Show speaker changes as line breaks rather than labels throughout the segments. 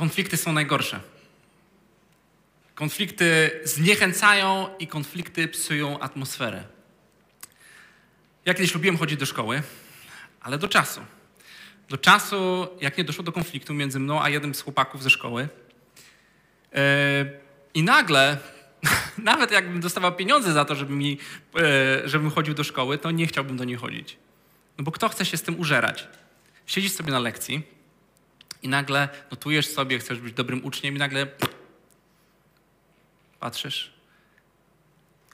Konflikty są najgorsze. Konflikty zniechęcają i konflikty psują atmosferę. Ja kiedyś lubiłem chodzić do szkoły, ale do czasu. Do czasu, jak nie doszło do konfliktu między mną a jednym z chłopaków ze szkoły. Yy, I nagle, nawet jakbym dostawał pieniądze za to, żeby mi, yy, żebym chodził do szkoły, to nie chciałbym do niej chodzić. No bo kto chce się z tym użerać? Siedzisz sobie na lekcji i nagle notujesz sobie, chcesz być dobrym uczniem i nagle patrzysz.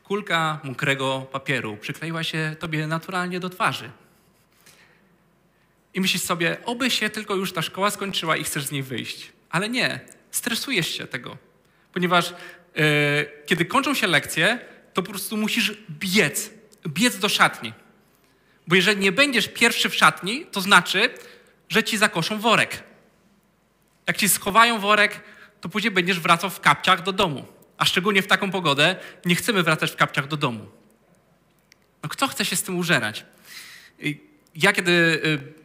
Kulka mokrego papieru przykleiła się tobie naturalnie do twarzy. I myślisz sobie, oby się tylko już ta szkoła skończyła i chcesz z niej wyjść. Ale nie, stresujesz się tego. Ponieważ yy, kiedy kończą się lekcje, to po prostu musisz biec, biec do szatni. Bo jeżeli nie będziesz pierwszy w szatni, to znaczy, że ci zakoszą worek. Jak ci schowają worek, to później będziesz wracał w kapciach do domu. A szczególnie w taką pogodę nie chcemy wracać w kapciach do domu. No kto chce się z tym użerać? Ja kiedy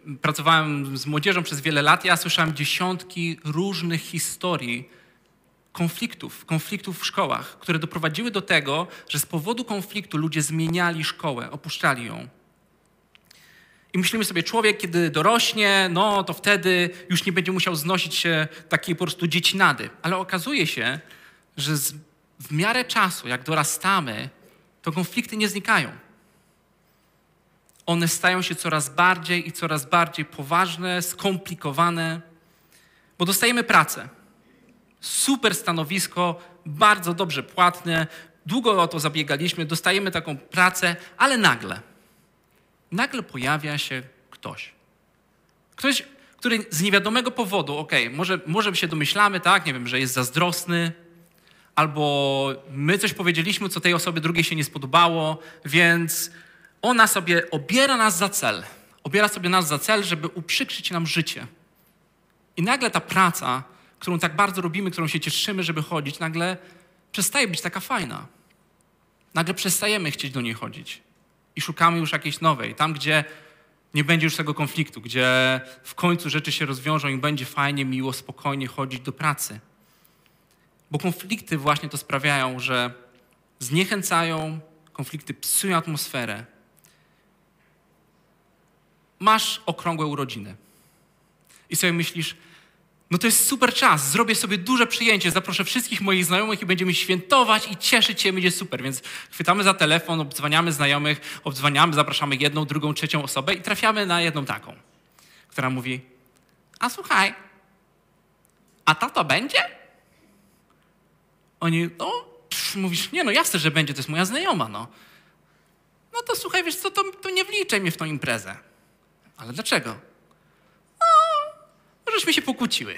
y, pracowałem z młodzieżą przez wiele lat, ja słyszałem dziesiątki różnych historii konfliktów, konfliktów w szkołach, które doprowadziły do tego, że z powodu konfliktu ludzie zmieniali szkołę, opuszczali ją. I myślimy sobie, człowiek, kiedy dorośnie, no to wtedy już nie będzie musiał znosić się takiej po prostu dziecinady. Ale okazuje się, że z, w miarę czasu, jak dorastamy, to konflikty nie znikają. One stają się coraz bardziej i coraz bardziej poważne, skomplikowane, bo dostajemy pracę. Super stanowisko, bardzo dobrze płatne, długo o to zabiegaliśmy, dostajemy taką pracę, ale nagle – nagle pojawia się ktoś. Ktoś, który z niewiadomego powodu, okej, okay, może, może się domyślamy, tak, nie wiem, że jest zazdrosny, albo my coś powiedzieliśmy, co tej osobie drugiej się nie spodobało, więc ona sobie obiera nas za cel. Obiera sobie nas za cel, żeby uprzykrzyć nam życie. I nagle ta praca, którą tak bardzo robimy, którą się cieszymy, żeby chodzić, nagle przestaje być taka fajna. Nagle przestajemy chcieć do niej chodzić i szukamy już jakiejś nowej. Tam, gdzie nie będzie już tego konfliktu, gdzie w końcu rzeczy się rozwiążą i będzie fajnie, miło, spokojnie chodzić do pracy. Bo konflikty właśnie to sprawiają, że zniechęcają, konflikty psują atmosferę. Masz okrągłe urodziny i sobie myślisz, no to jest super czas, zrobię sobie duże przyjęcie, zaproszę wszystkich moich znajomych i będziemy świętować i cieszyć się, będzie super. Więc chwytamy za telefon, obdzwaniamy znajomych, obdzwaniamy, zapraszamy jedną, drugą, trzecią osobę i trafiamy na jedną taką, która mówi, a słuchaj, a tato będzie? Oni, no, pff, mówisz, nie no jasne, że będzie, to jest moja znajoma, no. No to słuchaj, wiesz co, to, to nie wliczaj mnie w tą imprezę. Ale dlaczego? Żeśmy się pokłóciły.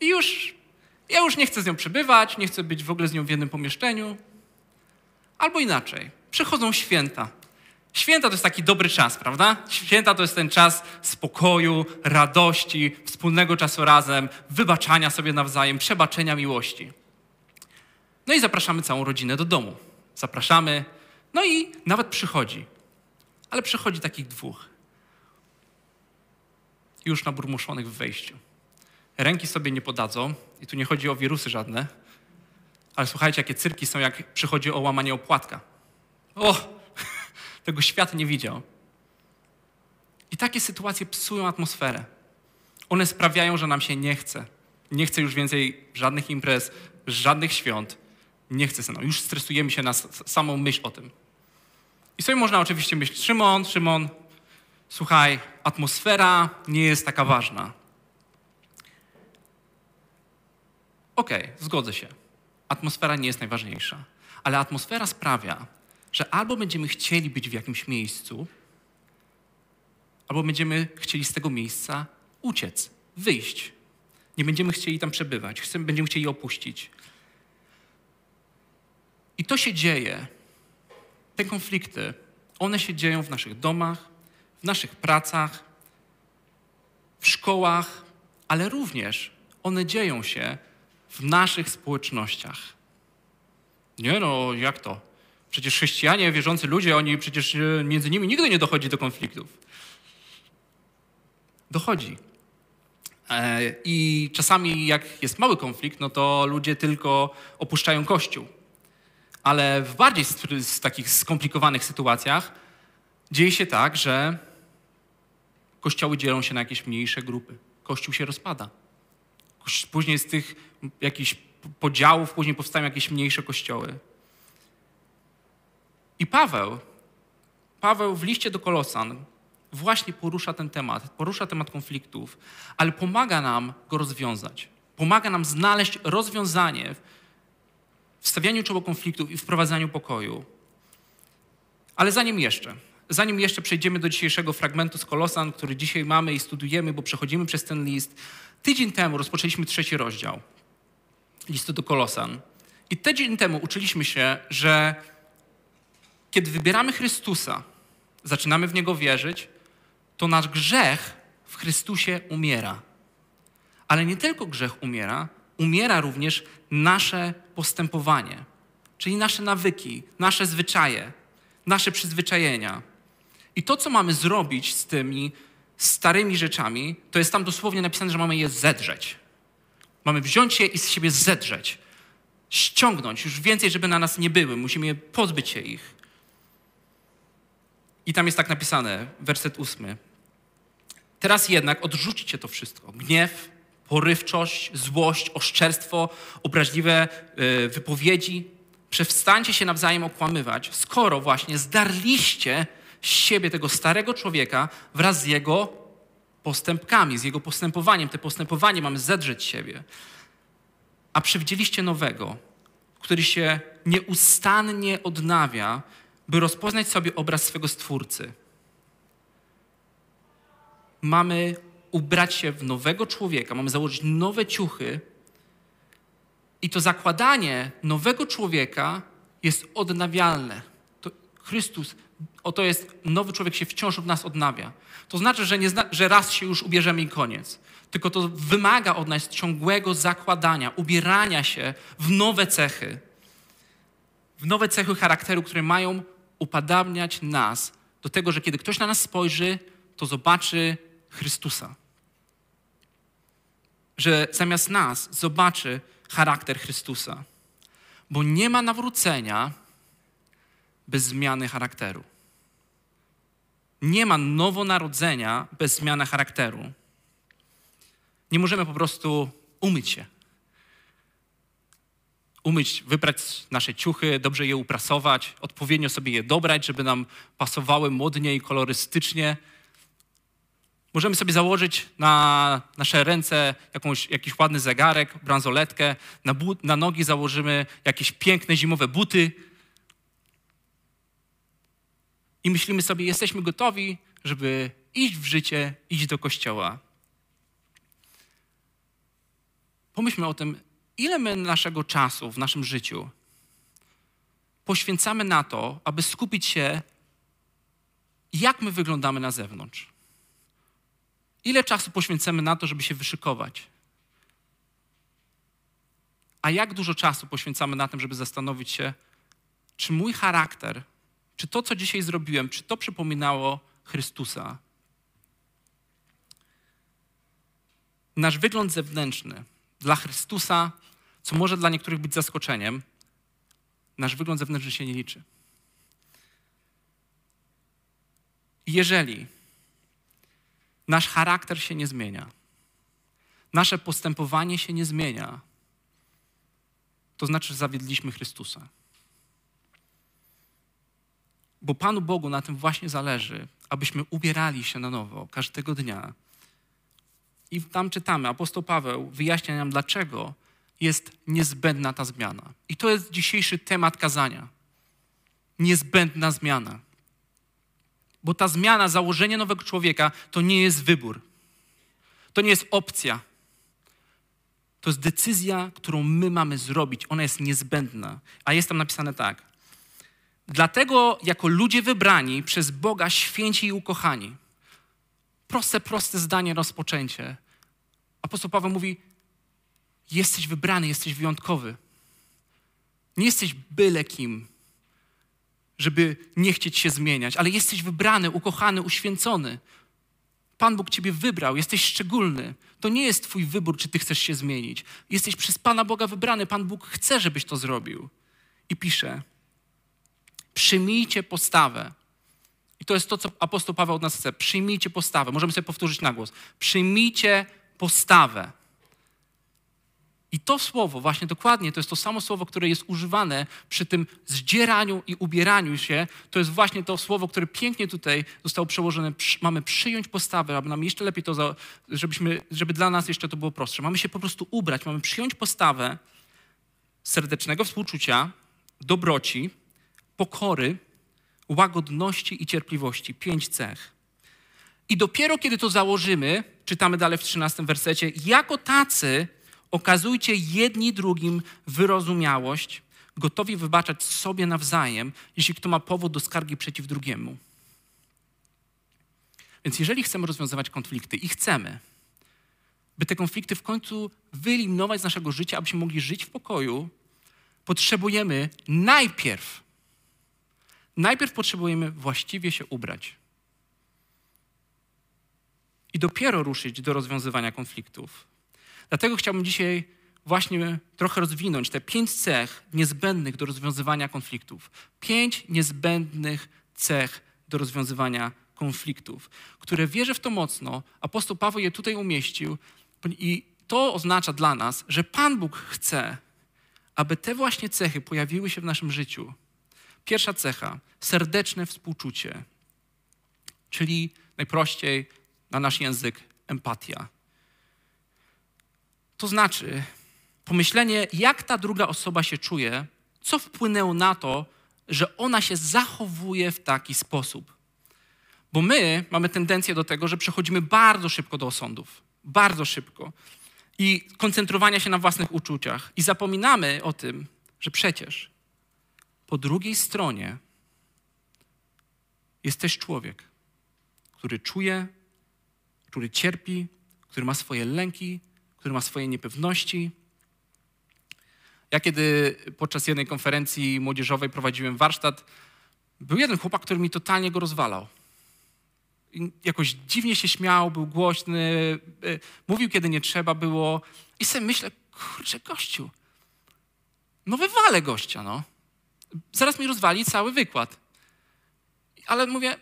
I już, ja już nie chcę z nią przebywać, nie chcę być w ogóle z nią w jednym pomieszczeniu. Albo inaczej, przychodzą święta. Święta to jest taki dobry czas, prawda? Święta to jest ten czas spokoju, radości, wspólnego czasu razem, wybaczania sobie nawzajem, przebaczenia miłości. No i zapraszamy całą rodzinę do domu. Zapraszamy, no i nawet przychodzi. Ale przychodzi takich dwóch już naburmuszonych w wejściu. Ręki sobie nie podadzą, i tu nie chodzi o wirusy żadne, ale słuchajcie, jakie cyrki są, jak przychodzi o łamanie opłatka. O, tego świat nie widział. I takie sytuacje psują atmosferę. One sprawiają, że nam się nie chce. Nie chce już więcej żadnych imprez, żadnych świąt. Nie chce się. Już stresujemy się na samą myśl o tym. I sobie można oczywiście myśleć, Szymon, Szymon, słuchaj, atmosfera nie jest taka ważna. Okej, okay, zgodzę się. Atmosfera nie jest najważniejsza, ale atmosfera sprawia, że albo będziemy chcieli być w jakimś miejscu, albo będziemy chcieli z tego miejsca uciec, wyjść. Nie będziemy chcieli tam przebywać, chcemy, będziemy chcieli opuścić. I to się dzieje. Te konflikty, one się dzieją w naszych domach, w naszych pracach, w szkołach, ale również one dzieją się w naszych społecznościach. Nie no, jak to? Przecież chrześcijanie, wierzący ludzie, oni przecież e, między nimi nigdy nie dochodzi do konfliktów. Dochodzi. E, I czasami, jak jest mały konflikt, no to ludzie tylko opuszczają kościół. Ale w bardziej z takich skomplikowanych sytuacjach dzieje się tak, że kościoły dzielą się na jakieś mniejsze grupy. Kościół się rozpada. Później z tych jakichś podziałów, później powstają jakieś mniejsze kościoły. I Paweł, Paweł w liście do Kolosan właśnie porusza ten temat, porusza temat konfliktów, ale pomaga nam go rozwiązać. Pomaga nam znaleźć rozwiązanie w stawianiu czoło konfliktów i wprowadzaniu pokoju. Ale zanim jeszcze, zanim jeszcze przejdziemy do dzisiejszego fragmentu z Kolosan, który dzisiaj mamy i studujemy, bo przechodzimy przez ten list, tydzień temu rozpoczęliśmy trzeci rozdział listu do Kolosan. I tydzień temu uczyliśmy się, że kiedy wybieramy Chrystusa, zaczynamy w Niego wierzyć, to nasz grzech w Chrystusie umiera. Ale nie tylko grzech umiera, umiera również nasze postępowanie, czyli nasze nawyki, nasze zwyczaje, nasze przyzwyczajenia. I to, co mamy zrobić z tymi starymi rzeczami, to jest tam dosłownie napisane, że mamy je zedrzeć. Mamy wziąć je i z siebie zedrzeć. Ściągnąć, już więcej, żeby na nas nie były. Musimy je pozbyć się ich. I tam jest tak napisane, werset ósmy. Teraz jednak odrzućcie to wszystko. Gniew, porywczość, złość, oszczerstwo, obraźliwe e, wypowiedzi. Przestańcie się nawzajem okłamywać, skoro właśnie zdarliście z siebie tego starego człowieka wraz z jego postępkami, z jego postępowaniem. Te postępowanie mamy zedrzeć siebie. A przywdzieliście nowego, który się nieustannie odnawia, by rozpoznać sobie obraz swego Stwórcy. Mamy ubrać się w nowego człowieka, mamy założyć nowe ciuchy, i to zakładanie nowego człowieka jest odnawialne. To Chrystus, oto jest, nowy człowiek się wciąż w nas odnawia. To znaczy, że, zna, że raz się już ubierzemy i koniec. Tylko to wymaga od nas ciągłego zakładania, ubierania się w nowe cechy. W nowe cechy charakteru, które mają upadabniać nas do tego, że kiedy ktoś na nas spojrzy, to zobaczy Chrystusa. Że zamiast nas zobaczy charakter Chrystusa. Bo nie ma nawrócenia bez zmiany charakteru. Nie ma nowonarodzenia bez zmiany charakteru. Nie możemy po prostu umyć się. Umyć, wybrać nasze ciuchy, dobrze je uprasować, odpowiednio sobie je dobrać, żeby nam pasowały modnie i kolorystycznie. Możemy sobie założyć na nasze ręce jakąś, jakiś ładny zegarek, bransoletkę, na, but, na nogi założymy jakieś piękne zimowe buty i myślimy sobie, jesteśmy gotowi, żeby iść w życie, iść do kościoła. Pomyślmy o tym, ile my naszego czasu w naszym życiu poświęcamy na to, aby skupić się, jak my wyglądamy na zewnątrz. Ile czasu poświęcamy na to, żeby się wyszykować? A jak dużo czasu poświęcamy na tym, żeby zastanowić się, czy mój charakter, czy to, co dzisiaj zrobiłem, czy to przypominało Chrystusa? Nasz wygląd zewnętrzny dla Chrystusa, co może dla niektórych być zaskoczeniem, nasz wygląd zewnętrzny się nie liczy. Jeżeli nasz charakter się nie zmienia, nasze postępowanie się nie zmienia, to znaczy, że zawiedliśmy Chrystusa. Bo Panu Bogu na tym właśnie zależy, abyśmy ubierali się na nowo każdego dnia. I tam czytamy, apostoł Paweł wyjaśnia nam, dlaczego jest niezbędna ta zmiana. I to jest dzisiejszy temat kazania. Niezbędna zmiana. Bo ta zmiana, założenie nowego człowieka to nie jest wybór. To nie jest opcja. To jest decyzja, którą my mamy zrobić. Ona jest niezbędna. A jest tam napisane tak. Dlatego, jako ludzie wybrani przez Boga, święci i ukochani. Proste, proste zdanie, rozpoczęcie. Apostoł Paweł mówi: Jesteś wybrany, jesteś wyjątkowy. Nie jesteś byle kim żeby nie chcieć się zmieniać, ale jesteś wybrany, ukochany, uświęcony. Pan Bóg ciebie wybrał, jesteś szczególny. To nie jest twój wybór, czy ty chcesz się zmienić. Jesteś przez Pana Boga wybrany. Pan Bóg chce, żebyś to zrobił. I pisze: Przyjmijcie postawę. I to jest to, co apostoł Paweł od nas chce. Przyjmijcie postawę. Możemy sobie powtórzyć na głos. Przyjmijcie postawę. I to słowo, właśnie dokładnie, to jest to samo słowo, które jest używane przy tym zdzieraniu i ubieraniu się. To jest właśnie to słowo, które pięknie tutaj zostało przełożone. Mamy przyjąć postawę, aby nam jeszcze lepiej to, żebyśmy, żeby dla nas jeszcze to było prostsze. Mamy się po prostu ubrać, mamy przyjąć postawę serdecznego współczucia, dobroci, pokory, łagodności i cierpliwości. Pięć cech. I dopiero kiedy to założymy, czytamy dalej w 13 wersecie, jako tacy okazujcie jedni drugim wyrozumiałość, gotowi wybaczać sobie nawzajem, jeśli kto ma powód do skargi przeciw drugiemu. Więc jeżeli chcemy rozwiązywać konflikty i chcemy, by te konflikty w końcu wyeliminować z naszego życia, abyśmy mogli żyć w pokoju, potrzebujemy najpierw, najpierw potrzebujemy właściwie się ubrać. I dopiero ruszyć do rozwiązywania konfliktów. Dlatego chciałbym dzisiaj właśnie trochę rozwinąć te pięć cech niezbędnych do rozwiązywania konfliktów. Pięć niezbędnych cech do rozwiązywania konfliktów, które wierzę w to mocno. Apostoł Paweł je tutaj umieścił i to oznacza dla nas, że Pan Bóg chce, aby te właśnie cechy pojawiły się w naszym życiu. Pierwsza cecha serdeczne współczucie, czyli najprościej na nasz język empatia. To znaczy pomyślenie, jak ta druga osoba się czuje, co wpłynęło na to, że ona się zachowuje w taki sposób. Bo my mamy tendencję do tego, że przechodzimy bardzo szybko do osądów. Bardzo szybko. I koncentrowania się na własnych uczuciach. I zapominamy o tym, że przecież po drugiej stronie jest też człowiek, który czuje, który cierpi, który ma swoje lęki, który ma swoje niepewności. Ja kiedy podczas jednej konferencji młodzieżowej prowadziłem warsztat, był jeden chłopak, który mi totalnie go rozwalał. Jakoś dziwnie się śmiał, był głośny, e, mówił kiedy nie trzeba było. I sobie myślę, kurczę, gościu, no wywalę gościa, no. Zaraz mi rozwali cały wykład. Ale mówię,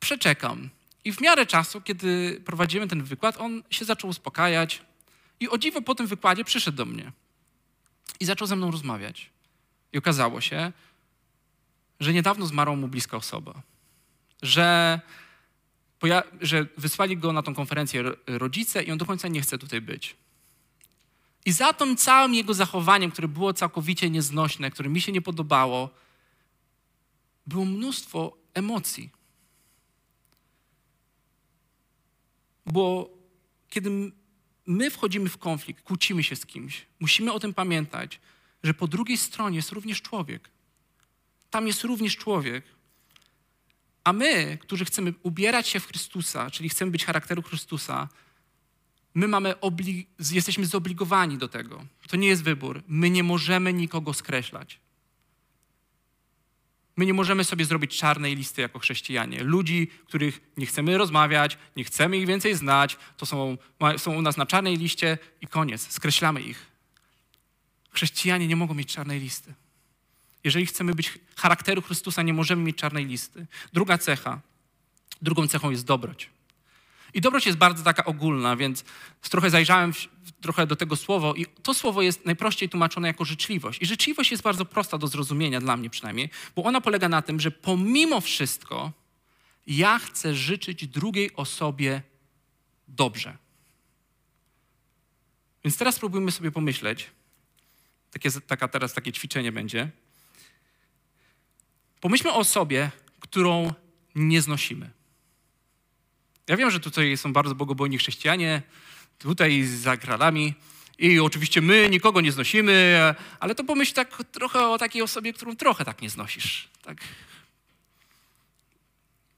przeczekam. I w miarę czasu, kiedy prowadzimy ten wykład, on się zaczął uspokajać, i o dziwo po tym wykładzie przyszedł do mnie i zaczął ze mną rozmawiać. I okazało się, że niedawno zmarła mu bliska osoba. Że, że wysłali go na tą konferencję rodzice i on do końca nie chce tutaj być. I za tym całym jego zachowaniem, które było całkowicie nieznośne, które mi się nie podobało, było mnóstwo emocji. Bo kiedy my wchodzimy w konflikt, kłócimy się z kimś, musimy o tym pamiętać, że po drugiej stronie jest również człowiek. Tam jest również człowiek. A my, którzy chcemy ubierać się w Chrystusa, czyli chcemy być charakteru Chrystusa, my mamy obli- jesteśmy zobligowani do tego. To nie jest wybór. My nie możemy nikogo skreślać. My nie możemy sobie zrobić czarnej listy jako chrześcijanie. Ludzi, których nie chcemy rozmawiać, nie chcemy ich więcej znać, to są, są u nas na czarnej liście i koniec, skreślamy ich. Chrześcijanie nie mogą mieć czarnej listy. Jeżeli chcemy być charakteru Chrystusa, nie możemy mieć czarnej listy. Druga cecha, drugą cechą jest dobroć. I dobroć jest bardzo taka ogólna, więc trochę zajrzałem w, trochę do tego słowa i to słowo jest najprościej tłumaczone jako życzliwość. I życzliwość jest bardzo prosta do zrozumienia, dla mnie przynajmniej, bo ona polega na tym, że pomimo wszystko ja chcę życzyć drugiej osobie dobrze. Więc teraz spróbujmy sobie pomyśleć, takie, taka teraz takie ćwiczenie będzie. Pomyślmy o osobie, którą nie znosimy. Ja wiem, że tutaj są bardzo bogobojni chrześcijanie, tutaj za kralami i oczywiście my nikogo nie znosimy, ale to pomyśl tak trochę o takiej osobie, którą trochę tak nie znosisz. Tak.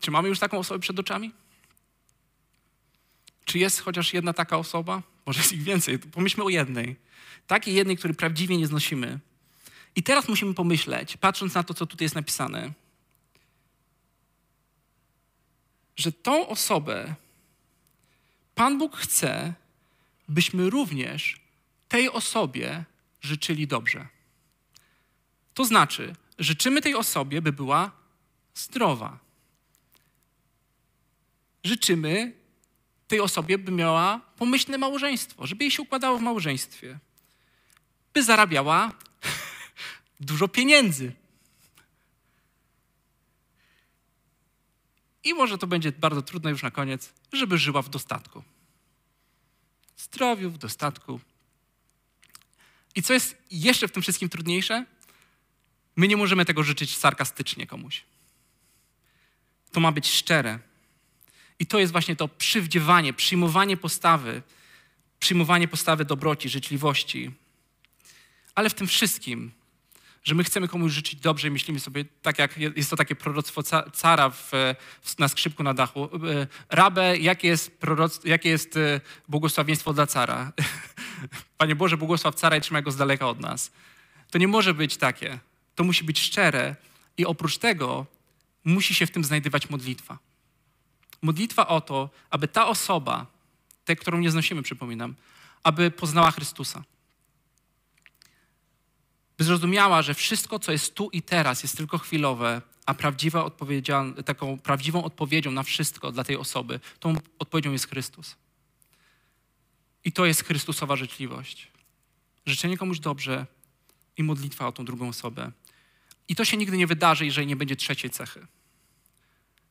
Czy mamy już taką osobę przed oczami? Czy jest chociaż jedna taka osoba? Może jest ich więcej. Pomyślmy o jednej. Takiej jednej, której prawdziwie nie znosimy. I teraz musimy pomyśleć, patrząc na to, co tutaj jest napisane, że tą osobę Pan Bóg chce, byśmy również tej osobie życzyli dobrze. To znaczy, życzymy tej osobie, by była zdrowa. Życzymy tej osobie, by miała pomyślne małżeństwo, żeby jej się układało w małżeństwie, by zarabiała dużo pieniędzy. I może to będzie bardzo trudne już na koniec, żeby żyła w dostatku. Zdrowiu, w dostatku. I co jest jeszcze w tym wszystkim trudniejsze? My nie możemy tego życzyć sarkastycznie komuś. To ma być szczere. I to jest właśnie to przywdziewanie, przyjmowanie postawy, przyjmowanie postawy dobroci, życzliwości. Ale w tym wszystkim, że my chcemy komuś życzyć dobrze i myślimy sobie, tak jak jest to takie proroctwo cara w, na skrzypku na dachu. E, Rabę, jakie jest, jakie jest e, błogosławieństwo dla cara? Panie Boże, błogosław cara i trzymaj go z daleka od nas. To nie może być takie. To musi być szczere i oprócz tego musi się w tym znajdować modlitwa. Modlitwa o to, aby ta osoba, tę, którą nie znosimy, przypominam, aby poznała Chrystusa. By zrozumiała, że wszystko, co jest tu i teraz, jest tylko chwilowe, a prawdziwa taką prawdziwą odpowiedzią na wszystko dla tej osoby, tą odpowiedzią jest Chrystus. I to jest Chrystusowa życzliwość. Życzenie komuś dobrze i modlitwa o tą drugą osobę. I to się nigdy nie wydarzy, jeżeli nie będzie trzeciej cechy.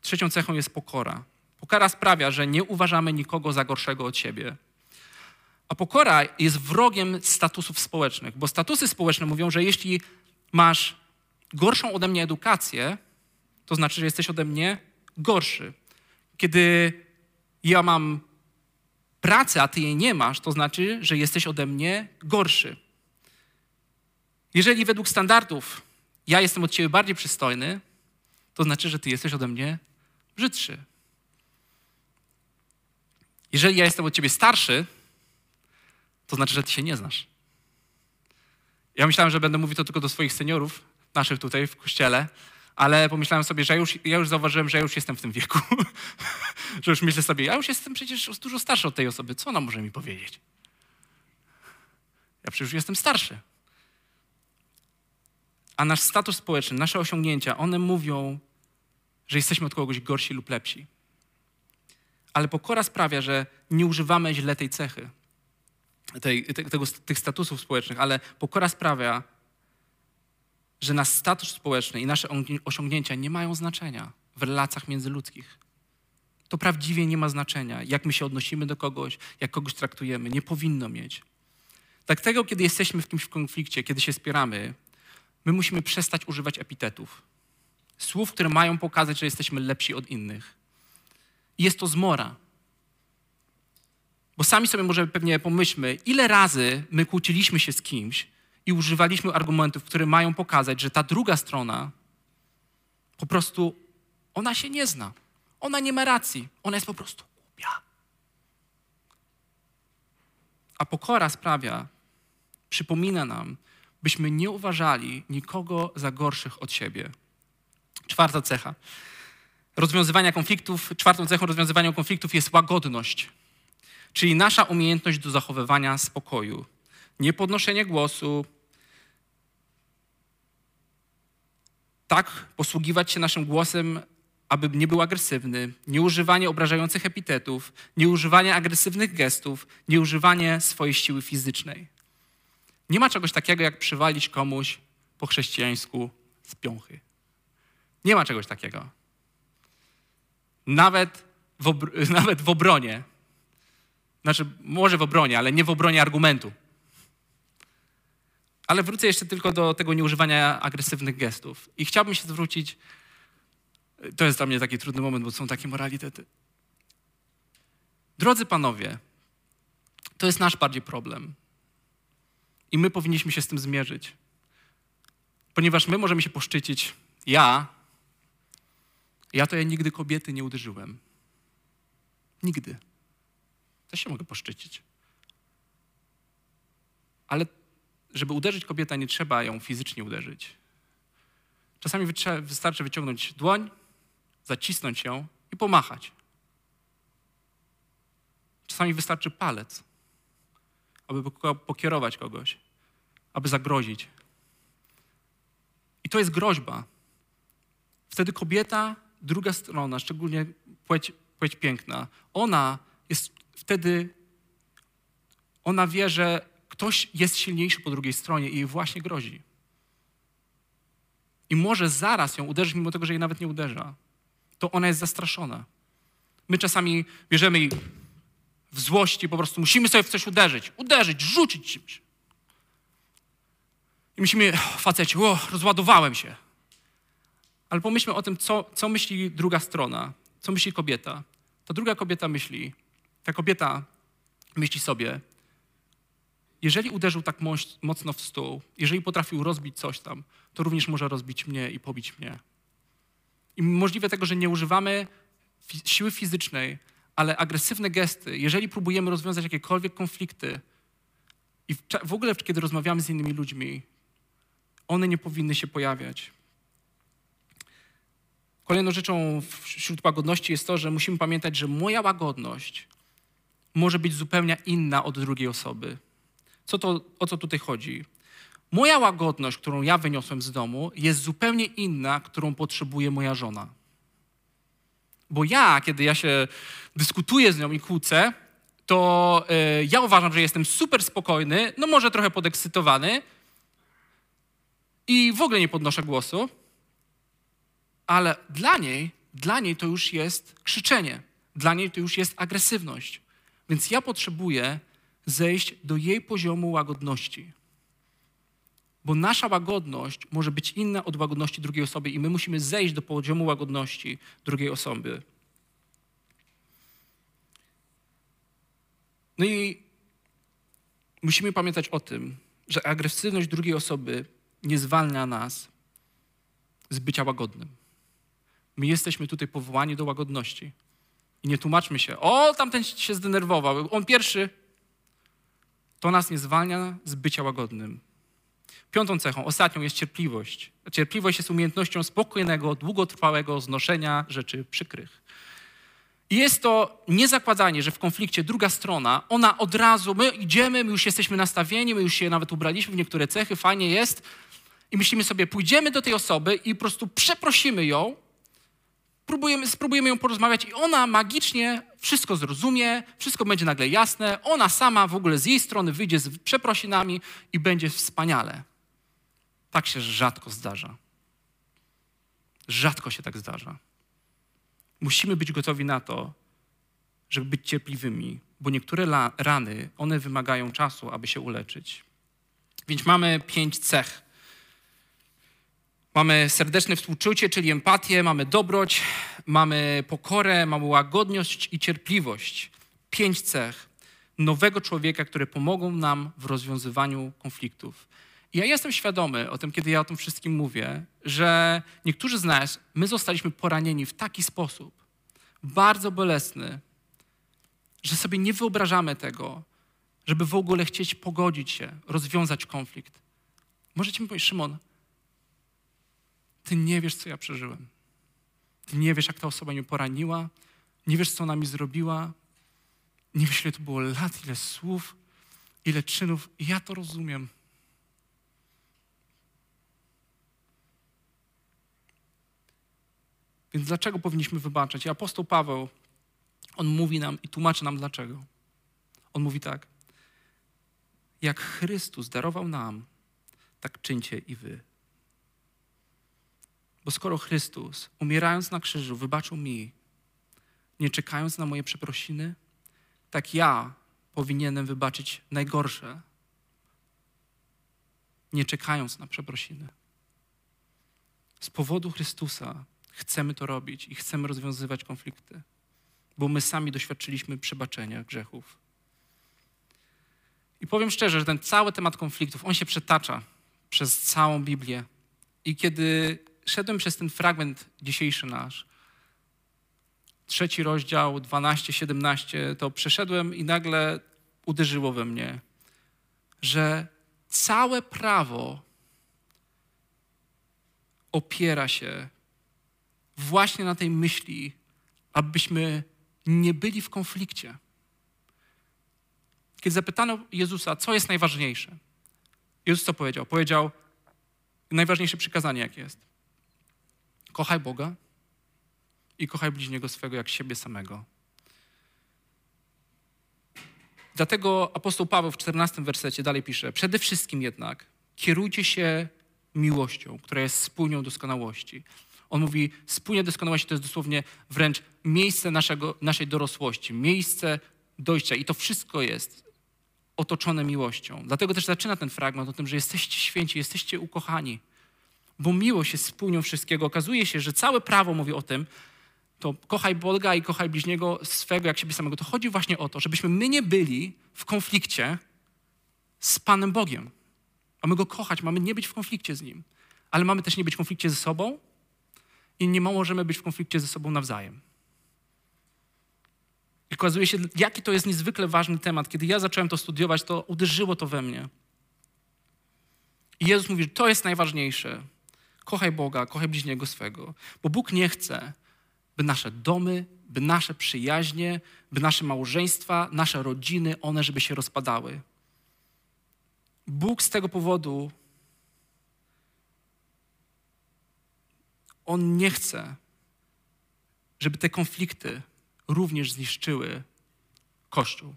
Trzecią cechą jest pokora. Pokora sprawia, że nie uważamy nikogo za gorszego od siebie. A pokora jest wrogiem statusów społecznych, bo statusy społeczne mówią, że jeśli masz gorszą ode mnie edukację, to znaczy, że jesteś ode mnie gorszy. Kiedy ja mam pracę, a ty jej nie masz, to znaczy, że jesteś ode mnie gorszy. Jeżeli według standardów ja jestem od ciebie bardziej przystojny, to znaczy, że ty jesteś ode mnie brzydszy. Jeżeli ja jestem od ciebie starszy, to znaczy, że ty się nie znasz. Ja myślałem, że będę mówił to tylko do swoich seniorów, naszych tutaj w kościele, ale pomyślałem sobie, że już, ja już zauważyłem, że już jestem w tym wieku. że już myślę sobie, ja już jestem przecież dużo starszy od tej osoby. Co ona może mi powiedzieć? Ja przecież jestem starszy. A nasz status społeczny, nasze osiągnięcia, one mówią, że jesteśmy od kogoś gorsi lub lepsi. Ale pokora sprawia, że nie używamy źle tej cechy, tej, tego, tych statusów społecznych, ale pokora sprawia, że nasz status społeczny i nasze osiągnięcia nie mają znaczenia w relacjach międzyludzkich. To prawdziwie nie ma znaczenia, jak my się odnosimy do kogoś, jak kogoś traktujemy. Nie powinno mieć. Dlatego, kiedy jesteśmy w kimś w konflikcie, kiedy się spieramy, my musimy przestać używać epitetów. Słów, które mają pokazać, że jesteśmy lepsi od innych. Jest to zmora. Bo sami sobie może pewnie pomyślmy, ile razy my kłóciliśmy się z kimś i używaliśmy argumentów, które mają pokazać, że ta druga strona po prostu, ona się nie zna. Ona nie ma racji. Ona jest po prostu głupia. A pokora sprawia, przypomina nam, byśmy nie uważali nikogo za gorszych od siebie. Czwarta cecha rozwiązywania konfliktów, czwartą cechą rozwiązywania konfliktów jest łagodność, czyli nasza umiejętność do zachowywania spokoju. Nie podnoszenie głosu, tak posługiwać się naszym głosem, aby nie był agresywny, nieużywanie obrażających epitetów, nieużywanie agresywnych gestów, nieużywanie swojej siły fizycznej. Nie ma czegoś takiego, jak przywalić komuś po chrześcijańsku z piąchy. Nie ma czegoś takiego. Nawet w, nawet w obronie. Znaczy, może w obronie, ale nie w obronie argumentu. Ale wrócę jeszcze tylko do tego nieużywania agresywnych gestów. I chciałbym się zwrócić. To jest dla mnie taki trudny moment, bo są takie moralitety. Drodzy panowie, to jest nasz bardziej problem. I my powinniśmy się z tym zmierzyć. Ponieważ my możemy się poszczycić, ja, ja to ja nigdy kobiety nie uderzyłem. Nigdy. To się mogę poszczycić. Ale żeby uderzyć kobietę, nie trzeba ją fizycznie uderzyć. Czasami wystarczy wyciągnąć dłoń, zacisnąć ją i pomachać. Czasami wystarczy palec, aby pokierować kogoś, aby zagrozić. I to jest groźba. Wtedy kobieta, druga strona, szczególnie płeć, płeć piękna, ona jest wtedy, ona wie, że ktoś jest silniejszy po drugiej stronie i jej właśnie grozi. I może zaraz ją uderzyć, mimo tego, że jej nawet nie uderza. To ona jest zastraszona. My czasami bierzemy i w złości po prostu musimy sobie w coś uderzyć. Uderzyć, rzucić czymś. I myślimy, facecie, o, rozładowałem się. Ale pomyślmy o tym, co, co myśli druga strona, co myśli kobieta. Ta druga kobieta myśli, kobieta myśli sobie, jeżeli uderzył tak mocno w stół, jeżeli potrafił rozbić coś tam, to również może rozbić mnie i pobić mnie. I możliwe tego, że nie używamy siły fizycznej, ale agresywne gesty, jeżeli próbujemy rozwiązać jakiekolwiek konflikty i w ogóle kiedy rozmawiamy z innymi ludźmi, one nie powinny się pojawiać. Kolejną rzeczą wśród łagodności jest to, że musimy pamiętać, że moja łagodność może być zupełnie inna od drugiej osoby. Co to, o co tutaj chodzi? Moja łagodność, którą ja wyniosłem z domu, jest zupełnie inna, którą potrzebuje moja żona. Bo ja, kiedy ja się dyskutuję z nią i kłócę, to y, ja uważam, że jestem super spokojny, no może trochę podekscytowany i w ogóle nie podnoszę głosu, ale dla niej, dla niej to już jest krzyczenie, dla niej to już jest agresywność. Więc ja potrzebuję zejść do jej poziomu łagodności. Bo nasza łagodność może być inna od łagodności drugiej osoby i my musimy zejść do poziomu łagodności drugiej osoby. No i musimy pamiętać o tym, że agresywność drugiej osoby nie zwalnia nas z bycia łagodnym. My jesteśmy tutaj powołani do łagodności. I nie tłumaczmy się, o, tamten się zdenerwował, on pierwszy. To nas nie zwalnia z bycia łagodnym. Piątą cechą, ostatnią jest cierpliwość. Cierpliwość jest umiejętnością spokojnego, długotrwałego znoszenia rzeczy przykrych. I jest to niezakładanie, że w konflikcie druga strona, ona od razu, my idziemy, my już jesteśmy nastawieni, my już się nawet ubraliśmy w niektóre cechy, fajnie jest, i myślimy sobie, pójdziemy do tej osoby i po prostu przeprosimy ją, próbujemy, spróbujemy ją porozmawiać i ona magicznie wszystko zrozumie, wszystko będzie nagle jasne, ona sama w ogóle z jej strony wyjdzie z przeprosinami i będzie wspaniale. Tak się rzadko zdarza. Rzadko się tak zdarza. Musimy być gotowi na to, żeby być cierpliwymi, bo niektóre rany, one wymagają czasu, aby się uleczyć. Więc mamy pięć cech. Mamy serdeczne współczucie, czyli empatię, mamy dobroć, mamy pokorę, mamy łagodność i cierpliwość. Pięć cech nowego człowieka, które pomogą nam w rozwiązywaniu konfliktów. Ja jestem świadomy o tym, kiedy ja o tym wszystkim mówię, że niektórzy z nas, my zostaliśmy poranieni w taki sposób, bardzo bolesny, że sobie nie wyobrażamy tego, żeby w ogóle chcieć pogodzić się, rozwiązać konflikt. Możecie mi powiedzieć, Szymon, ty nie wiesz, co ja przeżyłem. Ty nie wiesz, jak ta osoba mnie poraniła, nie wiesz, co ona mi zrobiła, nie wiesz, ile to było lat, ile słów, ile czynów. Ja to rozumiem. Więc dlaczego powinniśmy wybaczać? I apostoł Paweł, on mówi nam i tłumaczy nam dlaczego. On mówi tak. Jak Chrystus darował nam, tak czyńcie i wy. Bo skoro Chrystus, umierając na krzyżu, wybaczył mi, nie czekając na moje przeprosiny, tak ja powinienem wybaczyć najgorsze, nie czekając na przeprosiny. Z powodu Chrystusa chcemy to robić i chcemy rozwiązywać konflikty, bo my sami doświadczyliśmy przebaczenia grzechów. I powiem szczerze, że ten cały temat konfliktów, on się przetacza przez całą Biblię. I kiedy szedłem przez ten fragment dzisiejszy nasz, trzeci rozdział, 12, 17, to przeszedłem i nagle uderzyło we mnie, że całe prawo opiera się właśnie na tej myśli, abyśmy nie byli w konflikcie. kiedy zapytano Jezusa, co jest najważniejsze, Jezus co powiedział? Powiedział, najważniejsze przykazanie jakie jest. Kochaj Boga i kochaj bliźniego swego jak siebie samego. Dlatego apostoł Paweł w 14 wersecie dalej pisze: Przede wszystkim jednak kierujcie się miłością, która jest spójnią doskonałości. On mówi, spójnia doskonałości to jest dosłownie wręcz miejsce naszego, naszej dorosłości, miejsce dojścia i to wszystko jest otoczone miłością. Dlatego też zaczyna ten fragment o tym, że jesteście święci, jesteście ukochani, bo miłość jest spójnią wszystkiego. Okazuje się, że całe prawo mówi o tym, to kochaj Boga i kochaj bliźniego swego jak siebie samego. To chodzi właśnie o to, żebyśmy my nie byli w konflikcie z Panem Bogiem. Mamy Go kochać, mamy nie być w konflikcie z Nim, ale mamy też nie być w konflikcie ze sobą i nie możemy być w konflikcie ze sobą nawzajem. I okazuje się, jaki to jest niezwykle ważny temat. Kiedy ja zacząłem to studiować, to uderzyło to we mnie. I Jezus mówi, że to jest najważniejsze. Kochaj Boga, kochaj bliźniego swego. Bo Bóg nie chce, by nasze domy, by nasze przyjaźnie, by nasze małżeństwa, nasze rodziny, one, żeby się rozpadały. Bóg z tego powodu, On nie chce, żeby te konflikty również zniszczyły Kościół.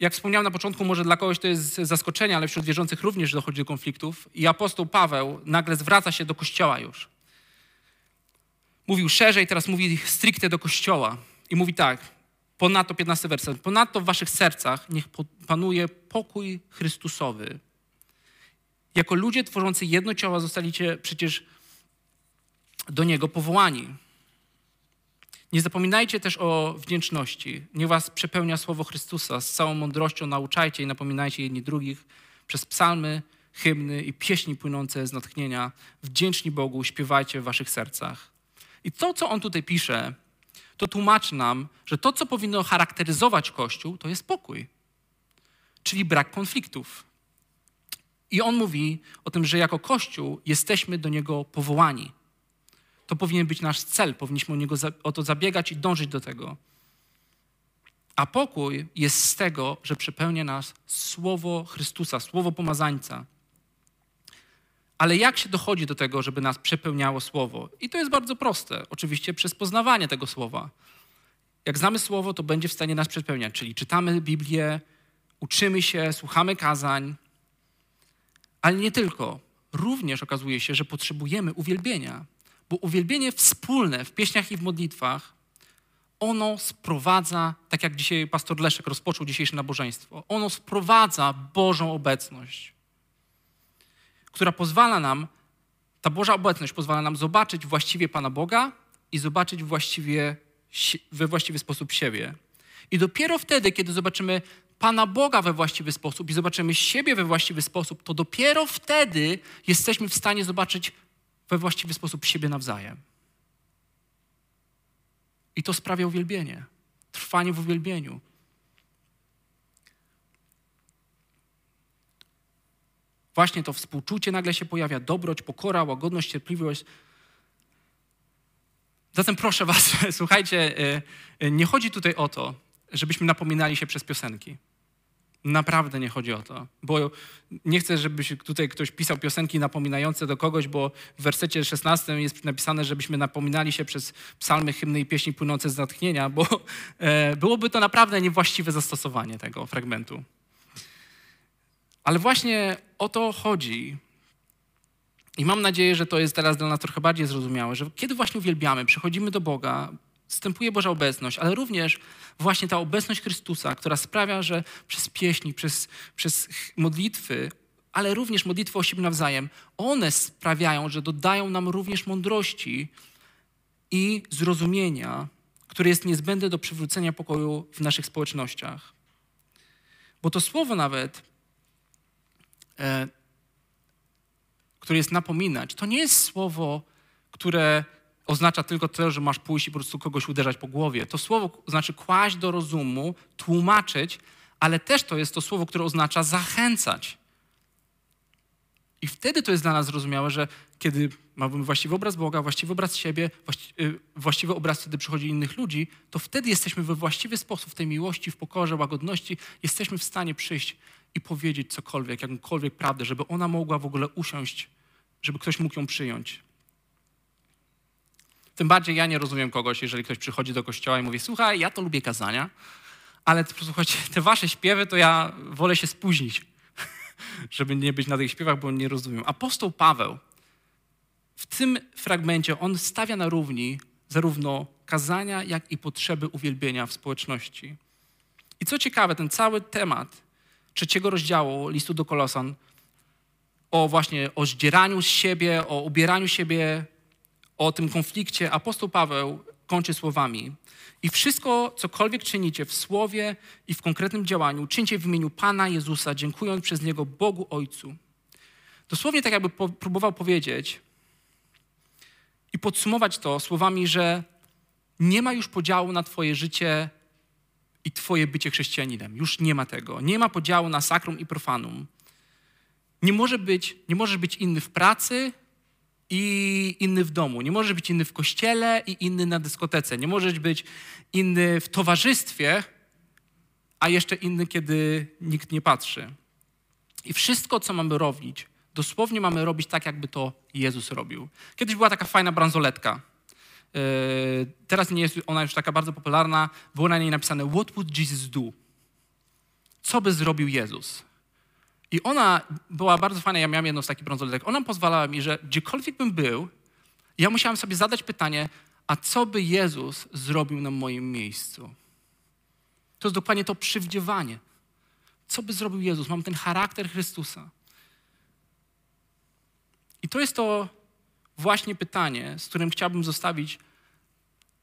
Jak wspomniałem na początku, może dla kogoś to jest zaskoczenie, ale wśród wierzących również dochodzi do konfliktów. I apostoł Paweł nagle zwraca się do Kościoła już. Mówił szerzej, teraz mówi stricte do Kościoła. I mówi tak, ponadto 15 werset, ponadto w waszych sercach niech panuje pokój Chrystusowy. Jako ludzie tworzący jedno ciało zostaliście przecież do Niego powołani. Nie zapominajcie też o wdzięczności. Niech was przepełnia słowo Chrystusa. Z całą mądrością nauczajcie i napominajcie jedni drugich przez psalmy, hymny i pieśni płynące z natchnienia. Wdzięczni Bogu śpiewajcie w waszych sercach. I to, co on tutaj pisze, to tłumaczy nam, że to, co powinno charakteryzować Kościół, to jest pokój, czyli brak konfliktów. I on mówi o tym, że jako Kościół jesteśmy do niego powołani. To powinien być nasz cel, powinniśmy o, niego, o to zabiegać i dążyć do tego. A pokój jest z tego, że przepełnia nas słowo Chrystusa, słowo pomazańca. Ale jak się dochodzi do tego, żeby nas przepełniało słowo? I to jest bardzo proste. Oczywiście przez poznawanie tego słowa. Jak znamy słowo, to będzie w stanie nas przepełniać. Czyli czytamy Biblię, uczymy się, słuchamy kazań, ale nie tylko. Również okazuje się, że potrzebujemy uwielbienia bo uwielbienie wspólne w pieśniach i w modlitwach, ono sprowadza, tak jak dzisiaj pastor Leszek rozpoczął dzisiejsze nabożeństwo, ono sprowadza Bożą obecność, która pozwala nam, ta Boża obecność pozwala nam zobaczyć właściwie Pana Boga i zobaczyć właściwie, we właściwy sposób siebie. I dopiero wtedy, kiedy zobaczymy Pana Boga we właściwy sposób i zobaczymy siebie we właściwy sposób, to dopiero wtedy jesteśmy w stanie zobaczyć we właściwy sposób siebie nawzajem. I to sprawia uwielbienie, trwanie w uwielbieniu. Właśnie to współczucie nagle się pojawia, dobroć, pokora, łagodność, cierpliwość. Zatem proszę Was, słuchajcie, e, e, nie chodzi tutaj o to, żebyśmy napominali się przez piosenki. Naprawdę nie chodzi o to, bo nie chcę, żeby tutaj ktoś pisał piosenki napominające do kogoś, bo w wersecie 16 jest napisane, żebyśmy napominali się przez psalmy, hymny i pieśni płynące z natchnienia, bo e, byłoby to naprawdę niewłaściwe zastosowanie tego fragmentu. Ale właśnie o to chodzi. I mam nadzieję, że to jest teraz dla nas trochę bardziej zrozumiałe, że kiedy właśnie uwielbiamy, przychodzimy do Boga, wstępuje Boża obecność, ale również właśnie ta obecność Chrystusa, która sprawia, że przez pieśni, przez, przez modlitwy, ale również modlitwy o siebie nawzajem, one sprawiają, że dodają nam również mądrości i zrozumienia, które jest niezbędne do przywrócenia pokoju w naszych społecznościach. Bo to słowo nawet, e, które jest napominać, to nie jest słowo, które oznacza tylko to, że masz pójść i po prostu kogoś uderzać po głowie. To słowo znaczy kłaść do rozumu, tłumaczyć, ale też to jest to słowo, które oznacza zachęcać. I wtedy to jest dla nas zrozumiałe, że kiedy mamy właściwy obraz Boga, właściwy obraz siebie, y, właściwy obraz wtedy przychodzi innych ludzi, to wtedy jesteśmy we właściwy sposób, w tej miłości, w pokorze, łagodności, jesteśmy w stanie przyjść i powiedzieć cokolwiek, jakąkolwiek prawdę, żeby ona mogła w ogóle usiąść, żeby ktoś mógł ją przyjąć. Tym bardziej ja nie rozumiem kogoś, jeżeli ktoś przychodzi do kościoła i mówi, słuchaj, ja to lubię kazania, ale słuchajcie, te wasze śpiewy to ja wolę się spóźnić, żeby nie być na tych śpiewach, bo nie rozumiem. Apostoł Paweł w tym fragmencie on stawia na równi zarówno kazania, jak i potrzeby uwielbienia w społeczności. I co ciekawe, ten cały temat trzeciego rozdziału listu do Kolosan o właśnie o zdzieraniu z siebie, o ubieraniu siebie, o tym konflikcie, apostoł Paweł kończy słowami i wszystko, cokolwiek czynicie w słowie i w konkretnym działaniu, czyńcie w imieniu Pana Jezusa, dziękując przez Niego Bogu Ojcu. Dosłownie tak jakby próbował powiedzieć i podsumować to słowami, że nie ma już podziału na Twoje życie i Twoje bycie chrześcijaninem. Już nie ma tego. Nie ma podziału na sakrum i profanum. Nie, może być, nie możesz być inny w pracy i inny w domu. Nie możesz być inny w kościele i inny na dyskotece. Nie możesz być inny w towarzystwie, a jeszcze inny, kiedy nikt nie patrzy. I wszystko, co mamy robić, dosłownie mamy robić tak, jakby to Jezus robił. Kiedyś była taka fajna bransoletka. Yy, teraz nie jest ona już taka bardzo popularna. Było na niej napisane What would Jesus do? Co by zrobił Jezus? I ona była bardzo fajna, ja miałem jedną z takich bransoletek. Ona pozwalała mi, że gdziekolwiek bym był, ja musiałem sobie zadać pytanie, a co by Jezus zrobił na moim miejscu? To jest dokładnie to przywdziewanie. Co by zrobił Jezus? Mam ten charakter Chrystusa. I to jest to właśnie pytanie, z którym chciałbym zostawić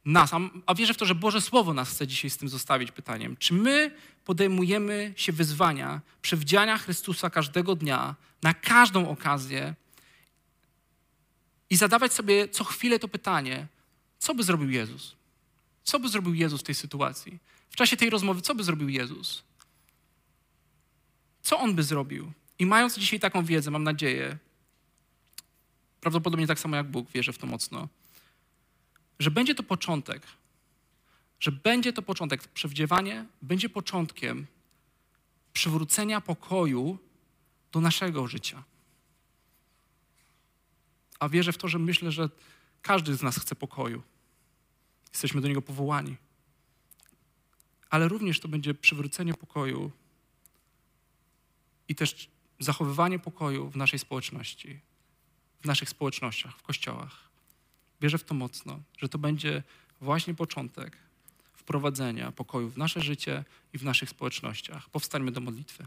nas, a, a wierzę w to, że Boże Słowo nas chce dzisiaj z tym zostawić pytaniem. Czy my podejmujemy się wyzwania przewdziania Chrystusa każdego dnia, na każdą okazję i zadawać sobie co chwilę to pytanie, co by zrobił Jezus? Co by zrobił Jezus w tej sytuacji? W czasie tej rozmowy, co by zrobił Jezus? Co On by zrobił? I mając dzisiaj taką wiedzę, mam nadzieję, prawdopodobnie tak samo jak Bóg, wierzę w to mocno, że będzie to początek, że będzie to początek, przewdziewanie będzie początkiem przywrócenia pokoju do naszego życia. A wierzę w to, że myślę, że każdy z nas chce pokoju. Jesteśmy do niego powołani. Ale również to będzie przywrócenie pokoju i też zachowywanie pokoju w naszej społeczności w naszych społecznościach, w kościołach. Wierzę w to mocno, że to będzie właśnie początek wprowadzenia pokoju w nasze życie i w naszych społecznościach. Powstańmy do modlitwy.